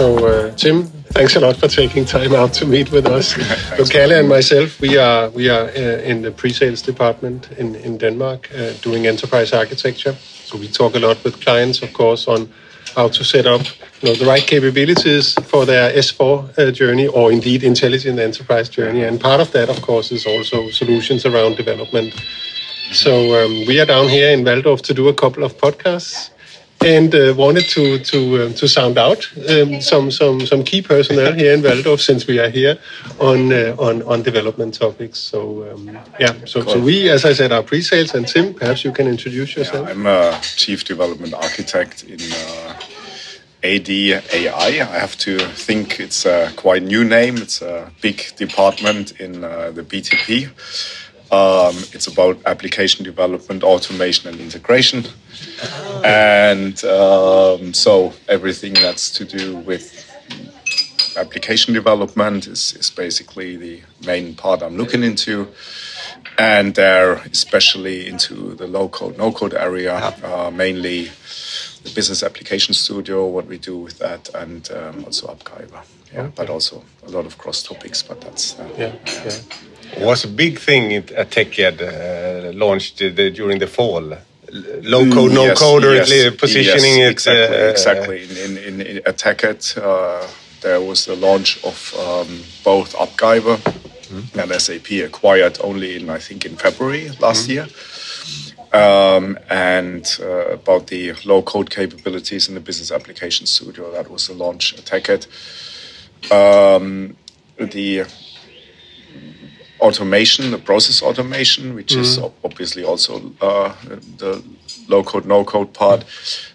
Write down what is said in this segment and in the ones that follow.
So, uh, Tim, thanks a lot for taking time out to meet with us. so, Kalle and myself, we are we are uh, in the pre-sales department in in Denmark, uh, doing enterprise architecture. So we talk a lot with clients, of course, on how to set up you know, the right capabilities for their S4 uh, journey or indeed intelligent enterprise journey. And part of that, of course, is also solutions around development. So um, we are down here in Walldorf to do a couple of podcasts and uh, wanted to to uh, to sound out um, some some some key personnel here in Walldorf since we are here on uh, on on development topics. So um, yeah, so so we, as I said, are pre-sales. And Tim, perhaps you can introduce yourself. Yeah, I'm a chief development architect in. Uh, AD AI. I have to think it's a quite new name. It's a big department in uh, the BTP. Um, it's about application development, automation, and integration. And um, so everything that's to do with application development is, is basically the main part I'm looking into. And especially into the low code, no code area, uh, mainly the business application studio, what we do with that, and um, also AppGyver. Yeah, okay. but also a lot of cross topics. But that's uh, yeah, yeah. It was a big thing at TechEd uh, launched the, during the fall. Low code, no yes, code, or yes, positioning yes, it. Exactly, uh, exactly. In, in, in, at TechEd, uh, there was the launch of um, both AppGyver mm-hmm. and SAP acquired only in, I think, in February last mm-hmm. year. Um, and uh, about the low code capabilities in the business application studio. That was the launch at TechEd. Um, the automation, the process automation, which mm. is obviously also uh, the low code, no code part,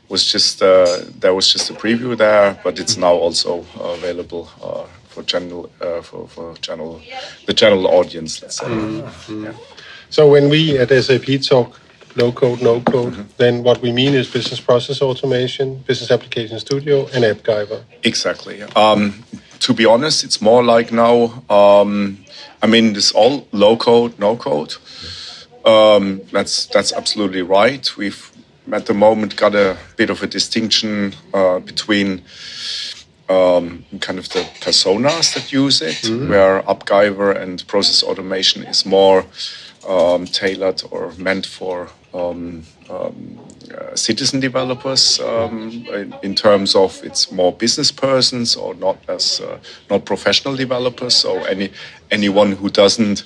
was just uh, there was just a preview there, but it's now also available uh, for general uh, for for general the general audience. Let's say. Mm. Yeah. So when we at SAP talk low code, no code, mm-hmm. then what we mean is business process automation, business application studio, and AppGyver. Exactly. Um, to be honest, it's more like now. Um, I mean, it's all low code, no code. Um, that's that's absolutely right. We've at the moment got a bit of a distinction uh, between um, kind of the personas that use it, mm-hmm. where AppGyver and process automation is more um, tailored or meant for um, um, uh, citizen developers um, in, in, terms of it's more business persons or not as uh, not professional developers. So any anyone who doesn't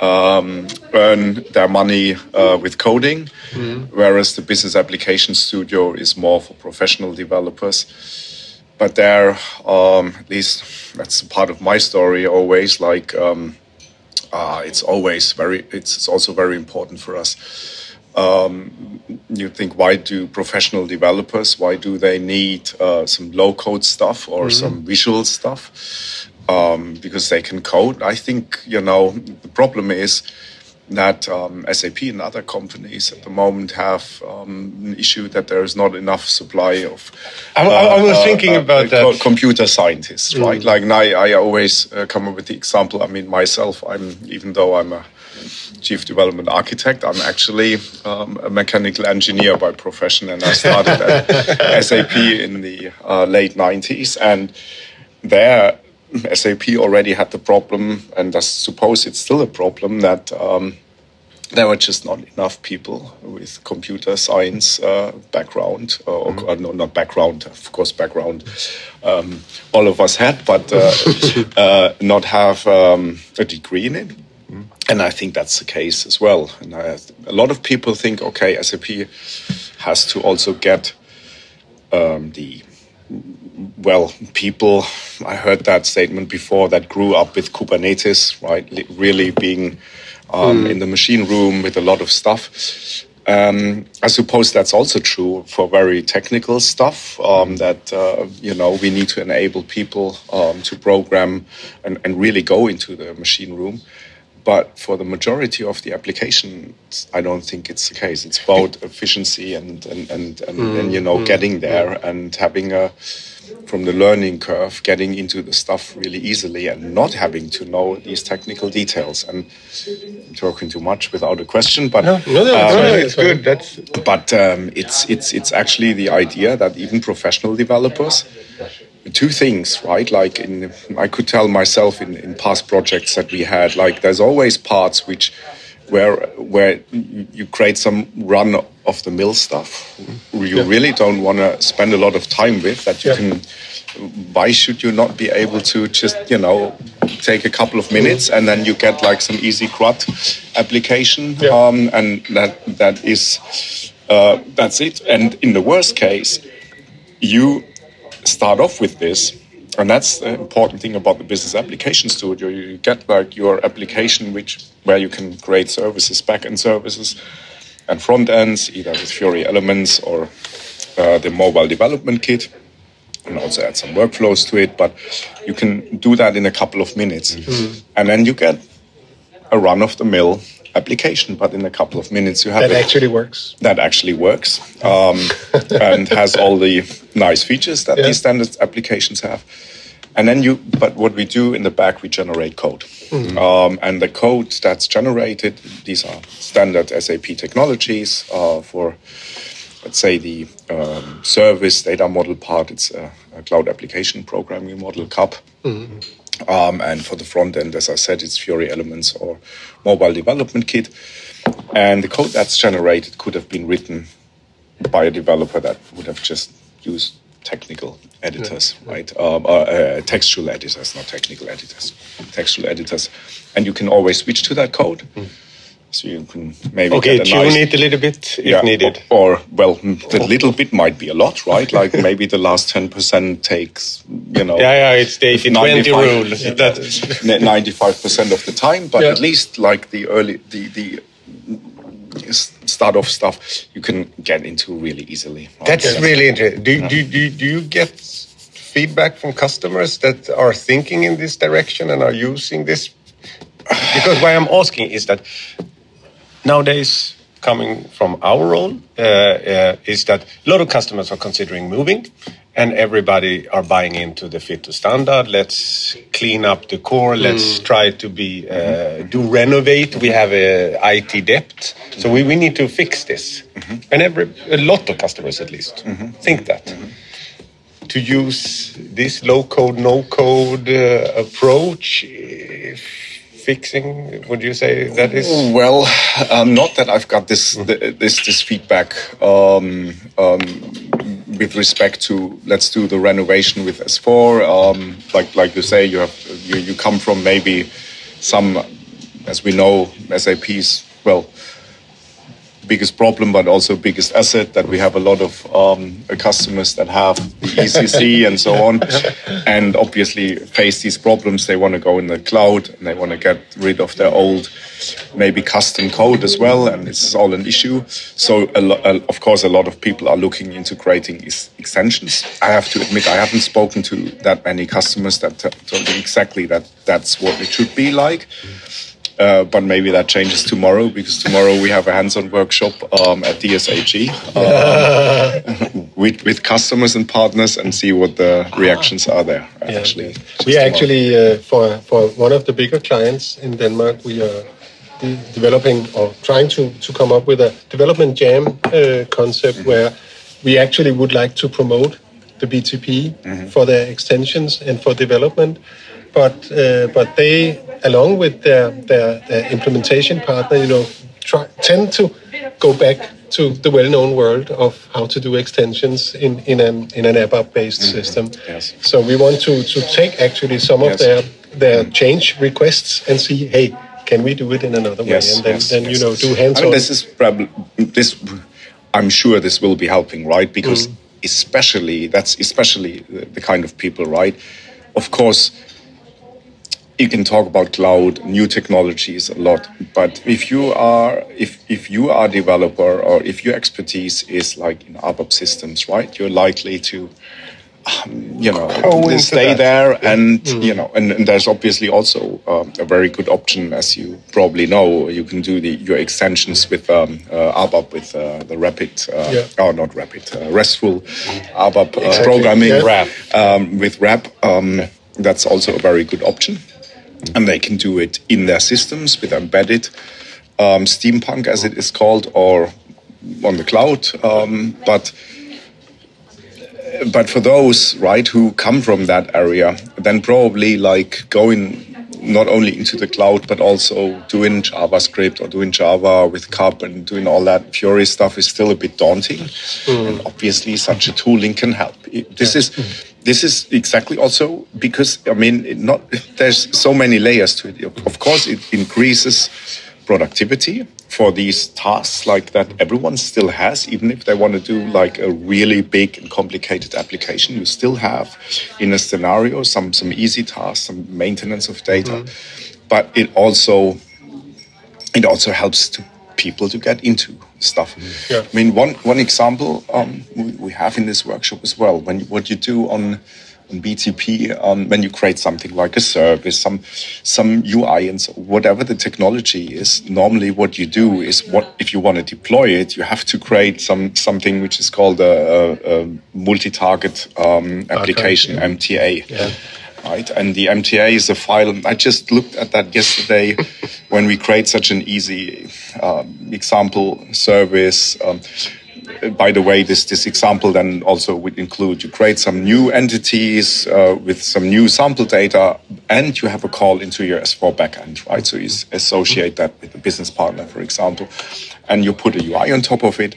um, earn their money uh, with coding, mm-hmm. whereas the business application studio is more for professional developers. But there, um, at least that's part of my story. Always like um, uh, it's always very. It's, it's also very important for us um, you think, why do professional developers, why do they need uh, some low code stuff or mm-hmm. some visual stuff? Um, because they can code. I think, you know, the problem is that um, SAP and other companies at the moment have um, an issue that there is not enough supply of. I, I, was uh, thinking uh, about uh, that. Computer scientists, mm. right? Like I, I always uh, come up with the example. I mean, myself, I'm even though I'm a chief development architect. I'm actually um, a mechanical engineer by profession, and I started at SAP in the uh, late 90s. And there, SAP already had the problem, and I suppose it's still a problem, that um, there were just not enough people with computer science uh, background, uh, or, mm. no, not background, of course, background. Um, all of us had, but uh, uh not have um, a degree in it. And I think that's the case as well. And I, a lot of people think, okay, SAP has to also get um, the well people. I heard that statement before that grew up with Kubernetes, right? Really being um, mm. in the machine room with a lot of stuff. Um, I suppose that's also true for very technical stuff. Um, that uh, you know we need to enable people um, to program and, and, really go into the machine room. But for the majority of the applications, I don't think it's the case. It's about efficiency and and and, and, mm. and you know mm. getting there and having a from the learning curve, getting into the stuff really easily and not having to know these technical details. And I'm talking too much without a question, but no, no, no, um, no it's good. That's but um, it's it's it's actually the idea that even professional developers two things, right? Like in, I could tell myself in, in past projects that we had, like there's always parts which where where you create some run of the mill stuff you yeah. really don't want to spend a lot of time with that you yeah. can why should you not be able to just you know take a couple of minutes and then you get like some easy CRUD application yeah. um, and that that is uh, that's it and in the worst case you start off with this and that's the important thing about the business application studio you get like your application which where you can create services backend services and front ends either with Fiori elements or uh, the mobile development kit and also add some workflows to it but you can do that in a couple of minutes mm-hmm. and then you get a run of the mill application, but in a couple of minutes you have that it. actually works. That actually works um, and has all the nice features that yeah. these standard applications have. And then you, but what we do in the back, we generate code. Mm-hmm. Um, and the code that's generated, these are standard SAP technologies uh, for, let's say, the um, service data model part. It's a, a, cloud application programming model, CAP. Mm-hmm. Um, and for the front end, as I said, it's Fiori Elements or Mobile Development Kit. And the code that's generated could have been written by a developer that would have just used technical editors, yeah. right? Um, uh, uh, textual editors, not technical editors, textual editors. And you can always switch to that code. Mm. So you can maybe okay tune nice, it a little bit if yeah, needed, or, or, well, the little bit might be a lot, right? Like maybe the last ten percent takes, you know, yeah, yeah, it's the 80-20 rule. Ninety-five percent of the time, but yeah. at least like the early the the start off stuff you can get into really easily. Right? That's really interesting. Do, do, do, do you get feedback from customers that are thinking in this direction and are using this? Because why I'm asking is that nowadays coming from our role uh, uh, is that a lot of customers are considering moving and everybody are buying into the fit to standard let's clean up the core let's mm. try to be uh, do renovate we have a it debt so we, we need to fix this mm-hmm. and every a lot of customers at least mm-hmm. think that mm-hmm. to use this low code no code uh, approach fixing? Would you say that is? Well, um, not that I've got this this this feedback um, um, with respect to let's do the renovation with S4. Um, like like you say, you have you, you come from maybe some, as we know, SAP's well biggest problem, but also biggest asset that we have a lot of um, customers that have the ECC and so on, and obviously face these problems. They want to go in the cloud and they want to get rid of their old, maybe custom code as well, and it's all an issue. So, a of course, a lot of people are looking into creating these extensions. I have to admit, I haven't spoken to that many customers that told me exactly that that's what it should be like. Uh, but maybe that changes tomorrow because tomorrow we have a hands-on workshop um, at DSAG um, with, with customers and partners and see what the reactions are there. Yeah. Actually, we actually uh, for for one of the bigger clients in Denmark, we are de developing or trying to to come up with a development jam uh, concept mm -hmm. where we actually would like to promote the BTP mm -hmm. for their extensions and for development but uh, but they, along with their, their, their implementation partner, you know, try, tend to go back to the well-known world of how to do extensions in in an in an ABAP-based mm-hmm. system. Yes. So we want to to take actually some of yes. their their change requests and see, hey, can we do it in another yes, way? And then, yes, then you know, do hands-on. I mean, this is probably this. I'm sure this will be helping, right? Because mm. especially that's especially the, the kind of people, right? Of course you can talk about cloud new technologies a lot but if you are if if you are a developer or if your expertise is like in ABAP systems right you're likely to um, you know oh, stay that. there and mm. you know and, and, there's obviously also um, a very good option as you probably know you can do the your extensions with um, uh, ABAP with uh, the rapid uh, yeah. oh not rapid uh, restful ABAP uh, exactly. programming yeah. Um, with RAP um, that's also a very good option and they can do it in their systems with embedded um, steampunk, as it is called, or on the cloud. Um, but but for those right who come from that area, then probably like going not only into the cloud but also doing JavaScript or doing Java with CAP and doing all that Fiori stuff is still a bit daunting. Mm. And obviously, such a tooling can help. This yeah. is this is exactly also because I mean, not there's so many layers to it. Of course, it increases productivity for these tasks like that everyone still has even if they want to do like a really big and complicated application you still have in a scenario some some easy tasks some maintenance of data mm-hmm. but it also it also helps to people to get into stuff yeah. i mean one one example um, we, we have in this workshop as well when what you do on on BTP um, when you create something like a service, some some UI and so whatever the technology is. Normally, what you do is what if you want to deploy it, you have to create some something which is called a, a, a multi-target um, application okay. MTA. Yeah. Right, and the MTA is a file. I just looked at that yesterday when we create such an easy um, example service. Um, by the way, this, this example then also would include you create some new entities uh, with some new sample data, and you have a call into your S4 backend, right? So you associate that with a business partner, for example, and you put a UI on top of it.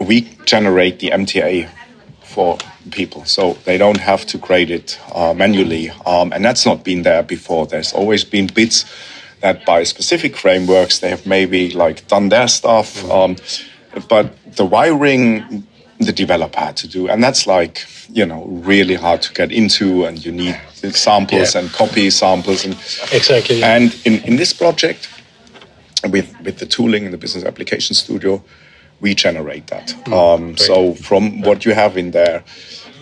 We generate the MTA for people, so they don't have to create it uh, manually, um, and that's not been there before. There's always been bits that by specific frameworks they have maybe like done their stuff. Um, but the wiring the developer had to do and that's like you know really hard to get into and you need samples yeah. and copy samples and exactly yeah. and in, in this project with with the tooling in the business application studio we generate that. Mm, um, so from what you have in there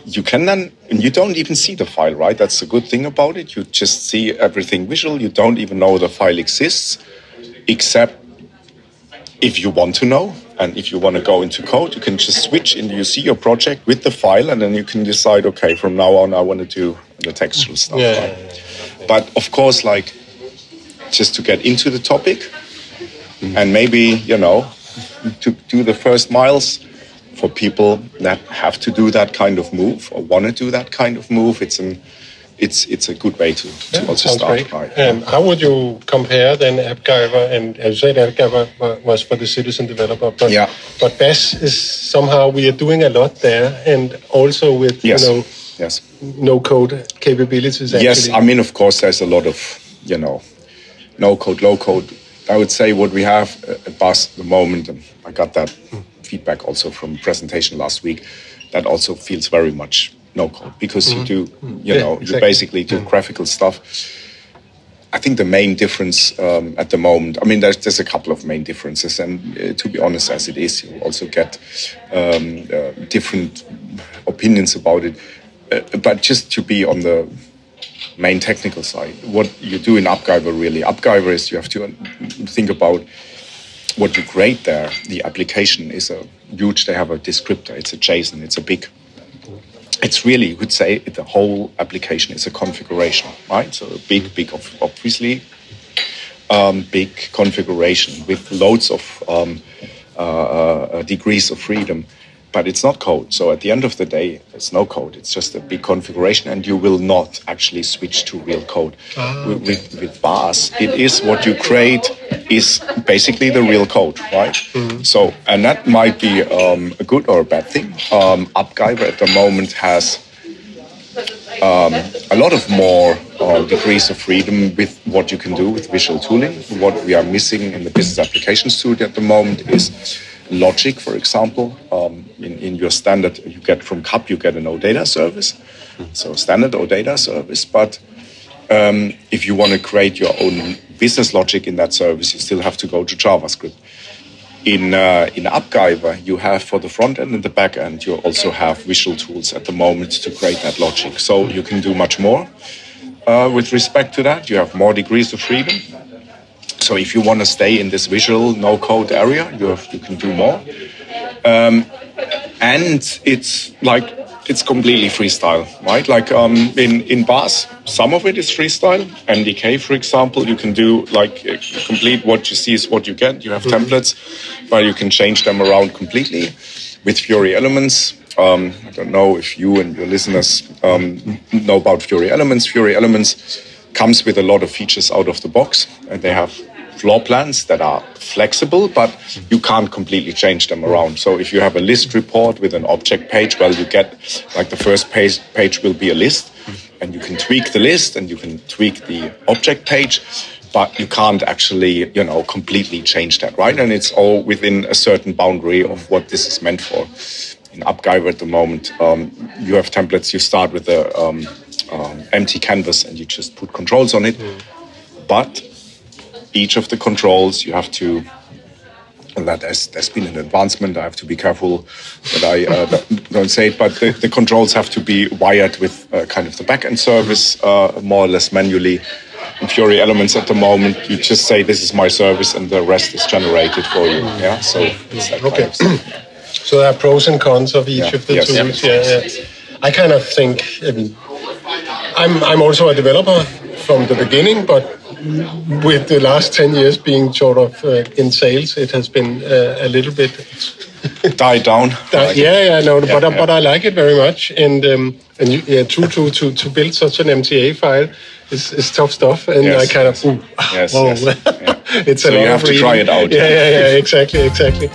you can then and you don't even see the file right? That's the good thing about it. You just see everything visual. You don't even know the file exists except if you want to know. And if you want to go into code, you can just switch and you see your project with the file, and then you can decide, okay, from now on, I want to do the textual stuff. Yeah, right? yeah, yeah, But of course, like, just to get into the topic, mm-hmm. and maybe, you know, to do the first miles for people that have to do that kind of move or want to do that kind of move, it's an it's it's a good way to, to yeah, also start. Great. Right. And how would you compare then AppGyver and as you said AppGyver was for the citizen developer, but yeah. but BAS is somehow we are doing a lot there, and also with yes. you know yes no code capabilities. Actually. Yes, I mean of course there's a lot of you know no code, low code. I would say what we have at BAS at the moment, and I got that mm. feedback also from presentation last week. That also feels very much no code because mm-hmm. you do, you know, exactly. you basically do graphical stuff. I think the main difference um, at the moment, I mean, there's, there's a couple of main differences, and uh, to be honest, as it is, you also get um, uh, different opinions about it. Uh, but just to be on the main technical side, what you do in AppGyver really, AppGyver is you have to think about what you create there. The application is a huge, they have a descriptor, it's a JSON, it's a big it's really you could say the whole application is a configuration, right? So a big, big, obviously, um, big configuration with loads of um, uh, uh, degrees of freedom but it's not code. So at the end of the day, it's no code. It's just a big configuration, and you will not actually switch to real code. Ah, okay. with, with BAS, it is what you create is basically the real code, right? Mm-hmm. So, and that might be um, a good or a bad thing. Um, AppGyver at the moment has um, a lot of more uh, degrees of freedom with what you can do with visual tooling. What we are missing in the business application studio at the moment is logic, for example. Um, in, in your standard, you get from CAP, you get an OData service, so standard OData service. But um, if you want to create your own business logic in that service, you still have to go to JavaScript. In uh, in AppGyver, you have for the front end and the back end, you also have visual tools at the moment to create that logic. So you can do much more. Uh, with respect to that, you have more degrees of freedom so if you want to stay in this visual no code area, you have, you can do more. Um, and it's like it's completely freestyle, right? Like um, in in BAS, some of it is freestyle. MDK, for example, you can do like uh, complete what you see is what you get. You have mm-hmm. templates, but you can change them around completely. With Fiori Elements, um, I don't know if you and your listeners um, know about Fiori Elements. Fiori Elements comes with a lot of features out of the box, and they have floor plans that are flexible, but you can't completely change them around. So if you have a list report with an object page, well, you get like the first page page will be a list, and you can tweak the list and you can tweak the object page but you can't actually, you know, completely change that, right? And it's all within a certain boundary of what this is meant for. In AppGyver at the moment, um, you have templates. You start with a um, um, empty canvas and you just put controls on it. Mm. But each of the controls, you have to and that has, there's been an advancement. I have to be careful that I uh, don't say it, but the, the, controls have to be wired with uh, kind of the backend service uh, more or less manually in Fiori Elements at the moment, you just say this is my service, and the rest is generated for you. Yeah, so okay. so there are pros and cons of each yeah. of the yes. tools. Yeah, yeah. I kind of think. I mean, I'm I'm also a developer from the beginning, but with the last 10 years being sort of uh, in sales, it has been uh, a little bit died down. Die, yeah, yeah, no, yeah, but yeah. but I like it very much, and um, and you, yeah, true to, to to build such an MTA file is, is tough stuff, and yes, I kind of ooh, yes, whoa. yes, yeah. it's so you have to try it out. Yeah, yeah, yeah, exactly, exactly.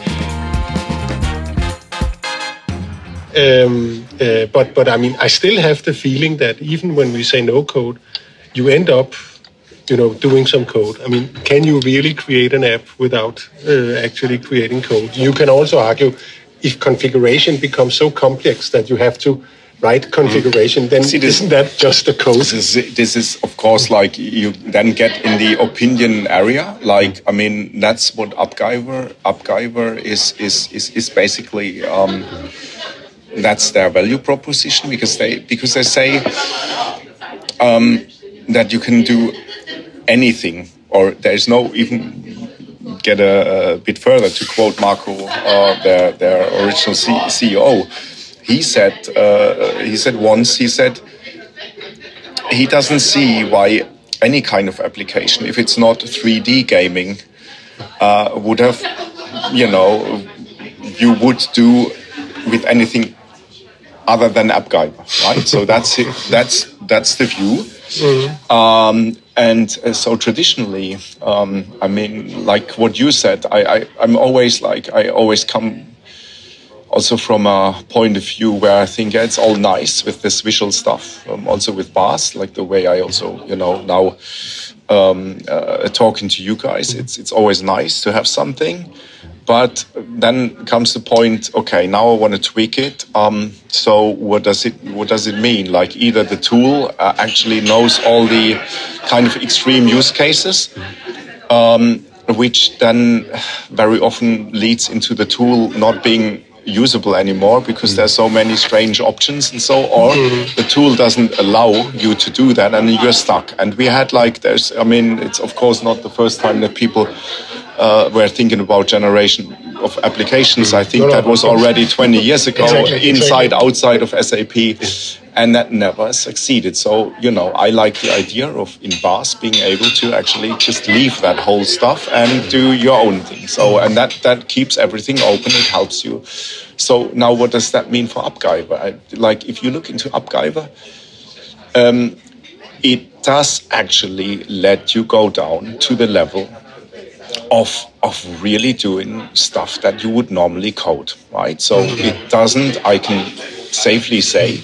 Um, uh, but but I mean, I still have the feeling that even when we say no code, you end up you know, doing some code. I mean, can you really create an app without uh, actually creating code? You can also argue if configuration becomes so complex that you have to write configuration, then See, this, isn't that just a code? This is, this is, of course, like you then get in the opinion area. Like, I mean, that's what AppGyver, AppGyver is, is, is, is basically, um, that's their value proposition because they, because they say um, that you can do anything, or there is no even get a, a bit further to quote Marko, uh, their their original C CEO. He said uh, he said once he said he doesn't see why any kind of application, if it's not 3D gaming, uh, would have you know you would do with anything other than AppGyver, right? so that's it. That's that's the view. Mm. Um, and uh, so traditionally, um, I mean, like what you said, I, I, I'm always like, I always come also from a point of view where I think yeah, it's all nice with this visual stuff. Um, also with BAS, like the way I also, you know, now um, uh, talking to you guys, it's it's always nice to have something. But then comes the point. Okay, now I want to tweak it. Um, so what does it what does it mean? Like either the tool uh, actually knows all the kind of extreme use cases, um, which then very often leads into the tool not being usable anymore because there's so many strange options and so or the tool doesn't allow you to do that and you're stuck and we had like there's i mean it's of course not the first time that people uh, were thinking about generation of applications. I think that was already 20 years ago, exactly, inside, outside of SAP, and that never succeeded. So, you know, I like the idea of in BAS being able to actually just leave that whole stuff and do your own thing. So, and that, that keeps everything open, it helps you. So, now what does that mean for AppGyver? I, like, if you look into AppGyver, um, it does actually let you go down to the level of of really doing stuff that you would normally code, right? So mm-hmm. it doesn't. I can safely say,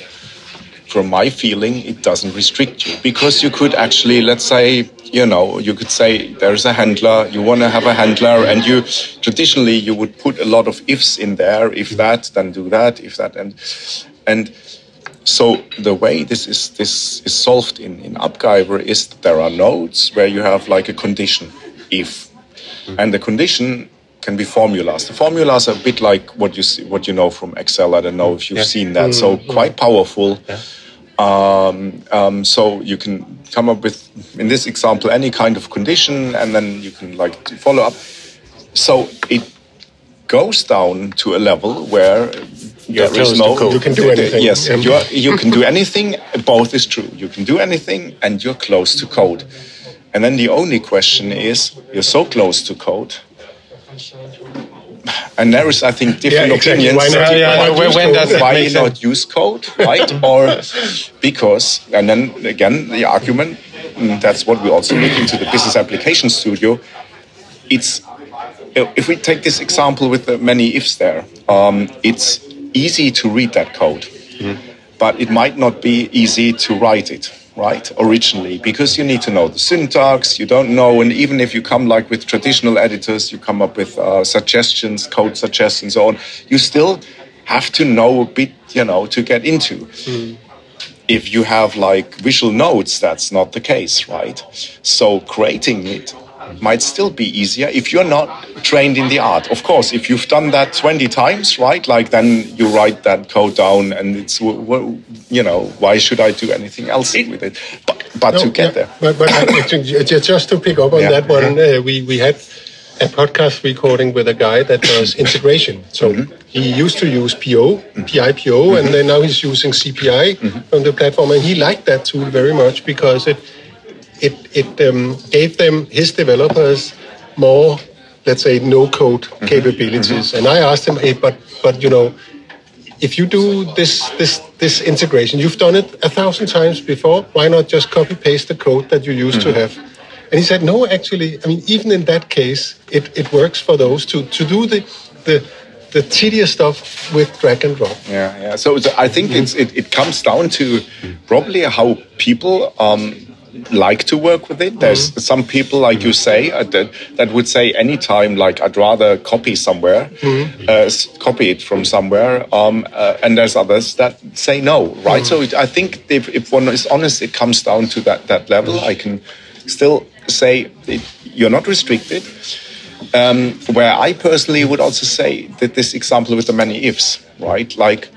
from my feeling, it doesn't restrict you because you could actually, let's say, you know, you could say there's a handler, you want to have a handler, and you traditionally you would put a lot of ifs in there. If that, then do that. If that, and and so the way this is this is solved in in AppGyver is there are nodes where you have like a condition if. And the condition can be formulas. The formulas are a bit like what you see, what you know from Excel. I don't know if you've yeah. seen that. So mm-hmm. quite powerful. Yeah. Um, um, so you can come up with, in this example, any kind of condition, and then you can like follow up. So it goes down to a level where You're there is no. You can do anything. Yes, you, are, you can do anything. Both is true. You can do anything, and you're close to code. And then the only question is you're so close to code. and there is, I think, different Yeah, exactly. opinions. Why not- Why- why not why- use when code? does It why not use code, right? or because, and then again, the argument. mm, That's what we also look into the business application studio. It's if we take this example with the many ifs there, um, it's easy to read that code, but it might not be easy to write it right originally because you need to know the syntax you don't know and even if you come like with traditional editors you come up with uh, suggestions code suggestions and so on you still have to know a bit you know to get into if you have like visual notes, that's not the case, right? So creating it might still be easier if you're not trained in the art. Of course, if you've done that 20 times, right? Like then you write that code down and it's, w- w- you know, why should I do anything else with it? But, but to get yeah, there. But, but I- actually, ju- ju- just to pick up on Yeah. that one, uh, we, we had a podcast recording with a guy that does integration. So Mm-hmm. he used to use PO, PIPO, and then now he's using CPI Mm-hmm. from the platform, and he liked that tool very much because it it it um, gave them his developers more, let's say, no code Mm-hmm. capabilities. And I asked him, hey, but but you know if you do this this this integration, you've done it a thousand times before. Why not just copy paste the code that you used Mm-hmm. to have? And he said, no, actually, I mean, even in that case, it, it works for those to to do the the the tedious stuff with drag and drop. Yeah, yeah. So the- I think it's, it, it comes down to probably how people um, like to work with it. There's some people, like you say, uh, that, that would say anytime, like, I'd rather copy somewhere, uh, copy it from somewhere. Um, uh, and there's others that say no, right? So it, I think if, if one is honest, it comes down to that, that level. I can still say it, you're not restricted. Um, where I personally would also say that this example with the many ifs, right? Like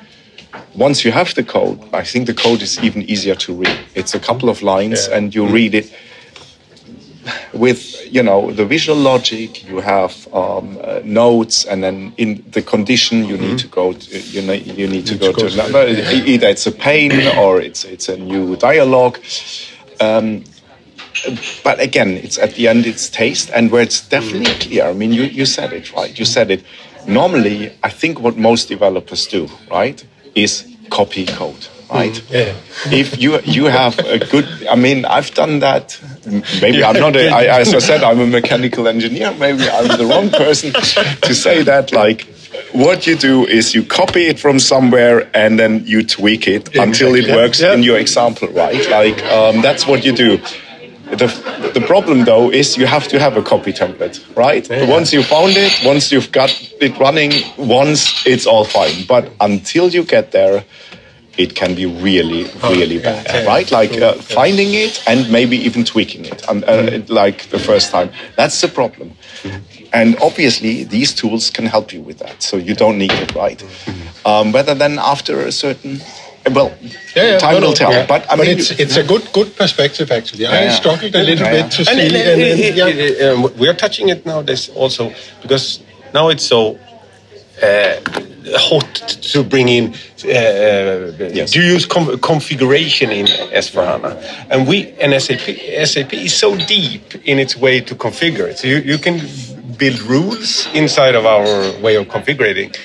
once you have the code, I think the code is even easier to read. It's a couple of lines Yeah. and you read it with, you know, the visual logic, you have um, uh, notes and then in the condition you need to go, to, you, know, you need to go go to to another, either it's a pain or it's, it's a new dialogue but again, it's at the end, it's taste, and where it's definitely clear. I mean, you, you said it right. You said it. Normally, I think what most developers do, right, is copy code, right? Yeah. If you you have a good, I mean, I've done that. Maybe I'm not. A, I, as I said, I'm a mechanical engineer. Maybe I'm the wrong person to say that. Like, what you do is you copy it from somewhere and then you tweak it until it works Yeah. in your example, right? Like, um, that's what you do. The, the problem though is you have to have a copy template, right? Once you found it, once you've got it running, once it's all fine. But until you get there, it can be really, really yeah, bad, yeah. right? Like uh, finding it and maybe even tweaking it, um, uh, it- like the first time. That's the problem. And obviously, these tools can help you with that. So you don't need it, right? Um, whether then after a certain, well, time no, no, will tell. yeah. But I mean, it's it's a good good perspective actually. I yeah. struggled a little Yeah, bit to And, see. and- and- and- and- yeah. um, we are touching it nowadays also because now it's so uh, hot to bring in. Uh, Yes. Do you use com- configuration in S4HANA? And we and SAP SAP is so deep in its way to configure it. So you, you can build rules inside of our way of configuring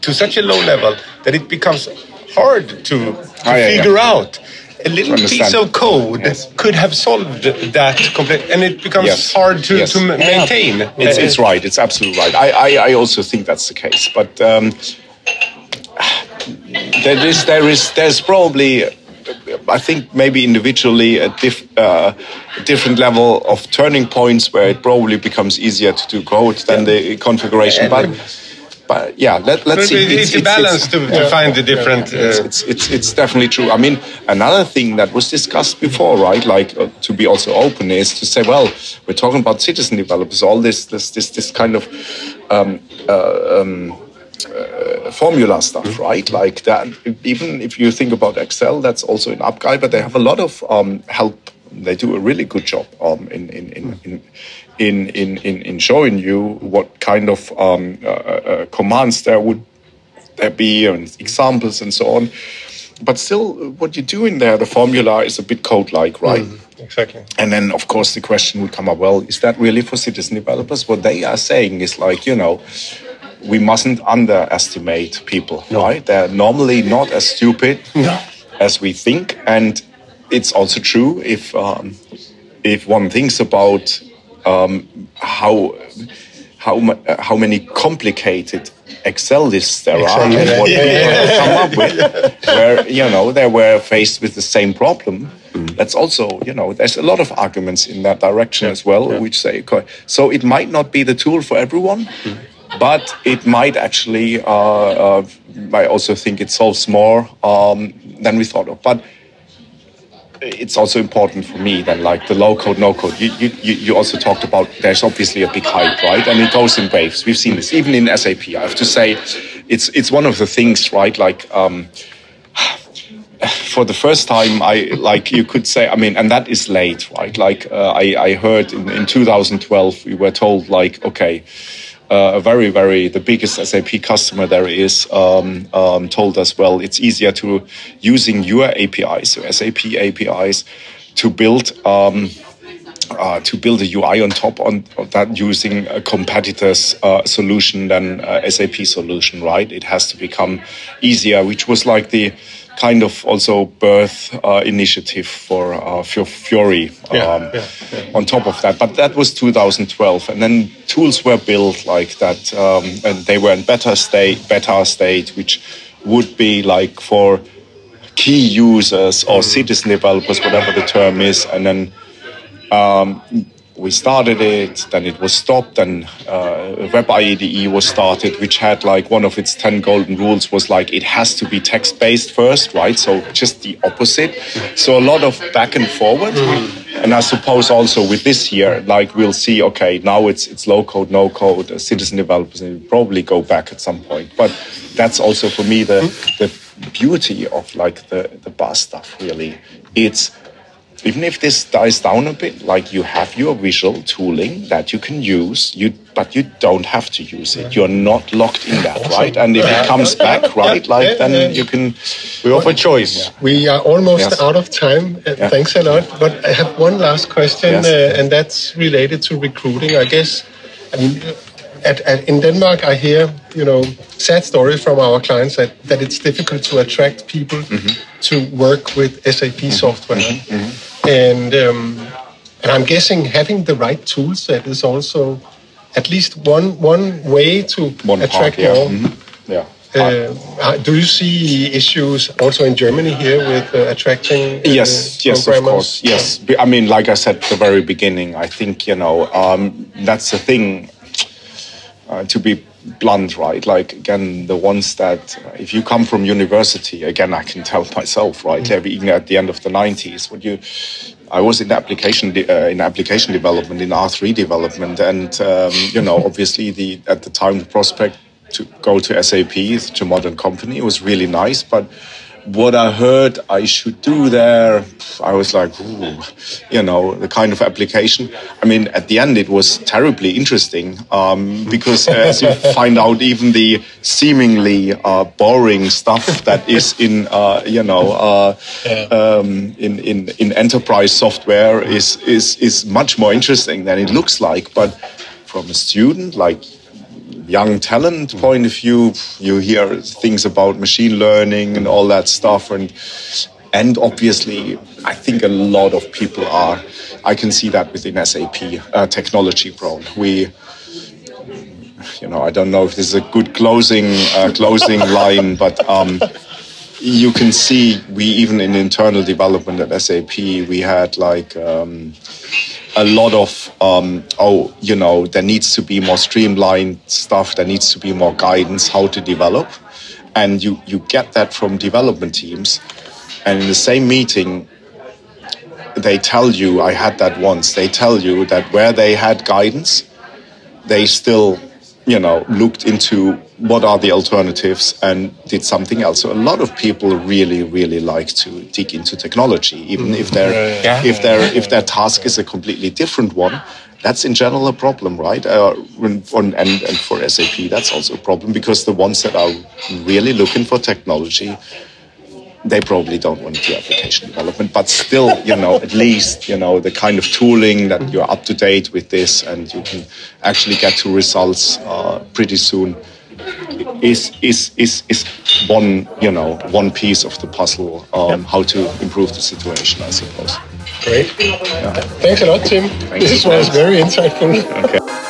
to such a low level that it becomes hard to, to Ah, yeah, figure yeah. out. A little piece of code Yes. could have solved that complete, and it becomes Yes. hard to, Yes. to ma- maintain. It's, it's right. It's absolutely right. I, I, I also think that's the case. But um, there is there is there's probably I think maybe individually a diff, uh, different level of turning points where it probably becomes easier to do code than the configuration. But but yeah, let, let's But see. it- it's, a balance to, to find the different. it's, Uh, it's, it's, it's definitely true. I mean, another thing that was discussed before, right? Like uh, to be also open is to say, well, we're talking about citizen developers, all this, this, this, this kind of um, uh, um, uh, formula stuff, right? Like that. Even if you think about Excel, that's also in AppGyver, but they have a lot of um, help. They do a really good job um, in, in, in, in in, in, in, in showing you what kind of um, uh, uh, commands there would there be and examples and so on. But still, what you do in there, the formula is a bit code-like, right? exactly. And then, of course, the question would come up: Well, is that really for citizen developers? What they are saying is like, you know, we mustn't underestimate people, no. right? They're normally not as stupid no. as we think, and it's also true if um, if one thinks about um, how how how many complicated Excel lists there Excel, are and what yeah. people come up with, where you know they were faced with the same problem. Mm. That's also you know there's a lot of arguments in that direction yeah. as well, yeah. which say so it might not be the tool for everyone. Mm. But it might actually, uh, uh, I also think it solves more um, than we thought of. But it's also important for me that like the low code, no code. You, you, you also talked about there's obviously a big hype, right? And it goes in waves. We've seen this even in SAP. I have to say, it's it's one of the things, right? Like. Um, for the first time, I like you could say. I mean, and that is late, right? Like uh, I, I heard in, in 2012, we were told like, okay, a very, very the biggest SAP customer there is um, um, told us, well, it's easier to using your APIs, so SAP APIs, to build. Um, uh, to build a UI on top on, of that using a competitor's uh, solution than SAP solution, right? It has to become easier, which was like the kind of also birth uh, initiative for uh, yeah, um, yeah, yeah. on top of that. But that was 2012, and then tools were built like that, um, and they were in beta state, beta state, which would be like for key users or mm. citizen developers, whatever the term is, and then um, we started it, then it was stopped, and uh, Web IDE was started, which had like one of its 10 golden rules was like it has to be text based first, right? So just the opposite. So a lot of back and forward. And I suppose also with this year, like we'll see, okay, now it's it's low code, no code, uh, citizen developers, and will probably go back at some point. But that's also for me the the beauty of like the the bus stuff. Really, it's even if this dies down a bit, like you have your visual tooling that you can use, you but you don't have to use it. You're not locked in that, right? And if it comes back, right, like then you can. We offer choice. We are almost yes. out of time. Uh, yeah. Thanks a lot. But I have one last question, yes. uh, and that's related to recruiting. I guess. I mean, at, at, in Denmark, I hear you know sad stories from our clients that, that it's difficult to attract people mm-hmm. to work with SAP mm-hmm. software. Mm-hmm. mm-hmm and um, and I'm guessing having the right tool set is also at least one one way to one attract part, yeah. more. Mm-hmm. Yeah. Uh, do you see issues also in Germany here with uh, attracting? Uh, yes, yes, of course, yes. I mean, like I said at the very beginning, I think you know um, that's the thing. Uh, to be blunt, right? Like again, the ones that if you come from university, again, I can tell myself, right? Mm. Even at the end of the '90s, when you, I was in application uh, in application development, in R3 development, and um, you know, obviously the at the time the prospect to go to SAP, to modern company, was really nice, but what I heard I should do there, I was like, ooh, you know, the kind of application. I mean, at the end, it was terribly interesting um, because as you find out, even the seemingly uh, boring stuff that is in, uh, you know, uh, um, in, in, in enterprise software is, is, is much more interesting than it looks like. But from a student, like young talent point of view, you hear things about machine learning and all that stuff, and and obviously, I think a lot of people are. I can see that within SAP, uh, technology prone. We, you know, I don't know if this is a good closing uh, closing line, but. Um, you can see we even in internal development at SAP we had like um, a lot of um, oh you know there needs to be more streamlined stuff. There needs to be more guidance how to develop. And you you get that from development teams. And in the same meeting they tell you i had that once they tell you that where they had guidance they still you know looked into what are the alternatives and did something else. So a lot of people really, really like to dig into technology, even if their yeah. if their if their task is a completely different one. That's in general a problem, right? Uh, and, and for SAP, that's also a problem because the ones that are really looking for technology, they probably don't want to do application development, but still, you know, at least, you know, the kind of tooling that you're up to date with this and you can actually get to results uh, pretty soon is, is, is, is one, you know, one piece of the puzzle, um, how to improve the situation, I suppose. Great. Yeah. Thanks a lot, Tim. This was very insightful. Okay.